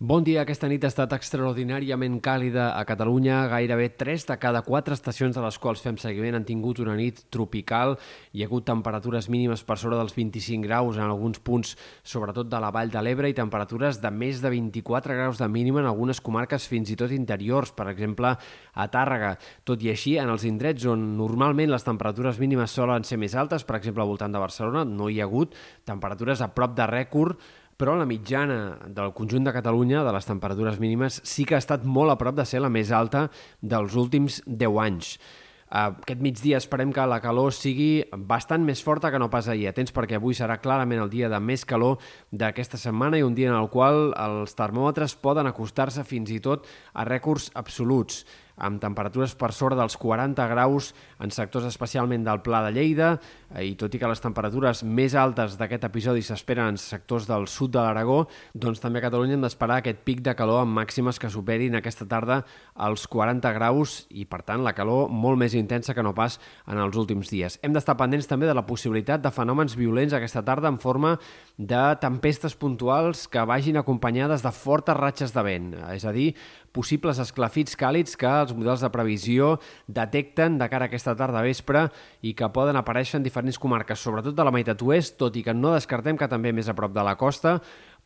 Bon dia. Aquesta nit ha estat extraordinàriament càlida a Catalunya. Gairebé 3 de cada 4 estacions de les quals fem seguiment han tingut una nit tropical. Hi ha hagut temperatures mínimes per sobre dels 25 graus en alguns punts, sobretot de la Vall de l'Ebre, i temperatures de més de 24 graus de mínima en algunes comarques fins i tot interiors, per exemple, a Tàrrega. Tot i així, en els indrets on normalment les temperatures mínimes solen ser més altes, per exemple, al voltant de Barcelona, no hi ha hagut temperatures a prop de rècord però la mitjana del conjunt de Catalunya, de les temperatures mínimes, sí que ha estat molt a prop de ser la més alta dels últims 10 anys. Aquest migdia esperem que la calor sigui bastant més forta que no pas ahir. Atents perquè avui serà clarament el dia de més calor d'aquesta setmana i un dia en el qual els termòmetres poden acostar-se fins i tot a rècords absoluts amb temperatures per sobre dels 40 graus en sectors especialment del Pla de Lleida, eh, i tot i que les temperatures més altes d'aquest episodi s'esperen en sectors del sud de l'Aragó, doncs també a Catalunya hem d'esperar aquest pic de calor amb màximes que superin aquesta tarda als 40 graus i, per tant, la calor molt més intensa que no pas en els últims dies. Hem d'estar pendents també de la possibilitat de fenòmens violents aquesta tarda en forma de tempestes puntuals que vagin acompanyades de fortes ratxes de vent, és a dir, possibles esclafits càlids que els models de previsió detecten de cara a aquesta tarda vespre i que poden aparèixer en diferents comarques, sobretot de la meitat oest, tot i que no descartem que també més a prop de la costa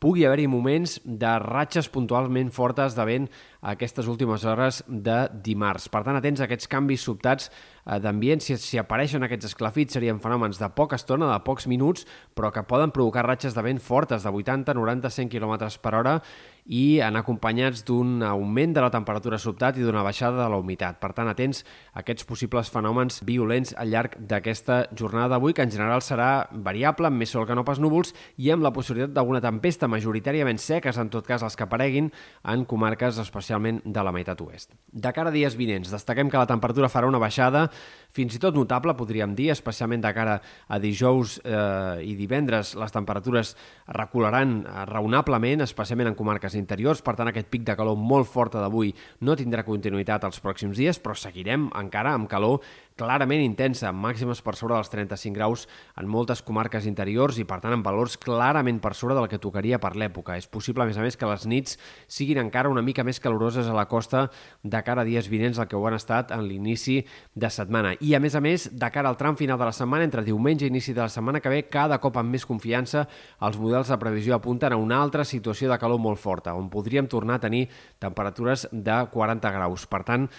pugui haver-hi moments de ratxes puntualment fortes de vent a aquestes últimes hores de dimarts. Per tant, atents a aquests canvis sobtats eh, d'ambient. Si, si apareixen aquests esclafits serien fenòmens de poca estona, de pocs minuts, però que poden provocar ratxes de vent fortes de 80, 90, 100 km per hora i anar acompanyats d'un augment de la temperatura sobtat i d'una baixada de la humitat. Per tant, atents a aquests possibles fenòmens violents al llarg d'aquesta jornada d'avui, que en general serà variable, amb més sol que no pas núvols, i amb la possibilitat d'alguna tempesta majoritàriament seques, en tot cas els que apareguin, en comarques especialment de la meitat oest. De cara a dies vinents, destaquem que la temperatura farà una baixada fins i tot notable, podríem dir, especialment de cara a dijous eh, i divendres les temperatures recularan raonablement, especialment en comarques interiors, per tant aquest pic de calor molt forta d'avui no tindrà continuïtat els pròxims dies, però seguirem encara amb calor clarament intensa, amb màximes per sobre dels 35 graus en moltes comarques interiors i, per tant, amb valors clarament per sobre del que tocaria per l'època. És possible, a més a més, que les nits siguin encara una mica més caloroses a la costa de cara a dies vinents del que ho han estat en l'inici de setmana. I, a més a més, de cara al tram final de la setmana, entre diumenge i inici de la setmana que ve, cada cop amb més confiança, els models de previsió apunten a una altra situació de calor molt forta, on podríem tornar a tenir temperatures de 40 graus. Per tant,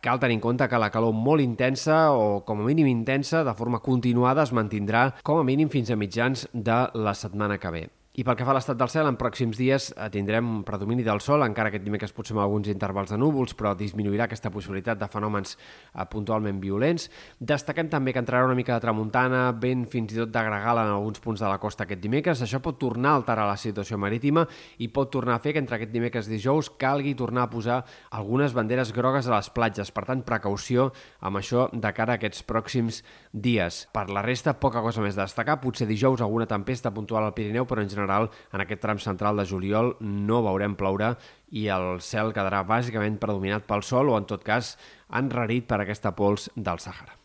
cal tenir en compte que la calor molt intensa o com a mínim intensa de forma continuada es mantindrà com a mínim fins a mitjans de la setmana que ve. I pel que fa a l'estat del cel, en pròxims dies eh, tindrem predomini del sol, encara aquest dimecres potser amb alguns intervals de núvols, però disminuirà aquesta possibilitat de fenòmens eh, puntualment violents. Destaquem també que entrarà una mica de tramuntana, vent fins i tot de gregal en alguns punts de la costa aquest dimecres. Això pot tornar a alterar la situació marítima i pot tornar a fer que entre aquest dimecres i dijous calgui tornar a posar algunes banderes grogues a les platges. Per tant, precaució amb això de cara a aquests pròxims dies. Per la resta, poca cosa més a destacar. Potser dijous alguna tempesta puntual al Pirineu, però en general general, en aquest tram central de juliol no veurem ploure i el cel quedarà bàsicament predominat pel sol o, en tot cas, enrarit per aquesta pols del Sàhara.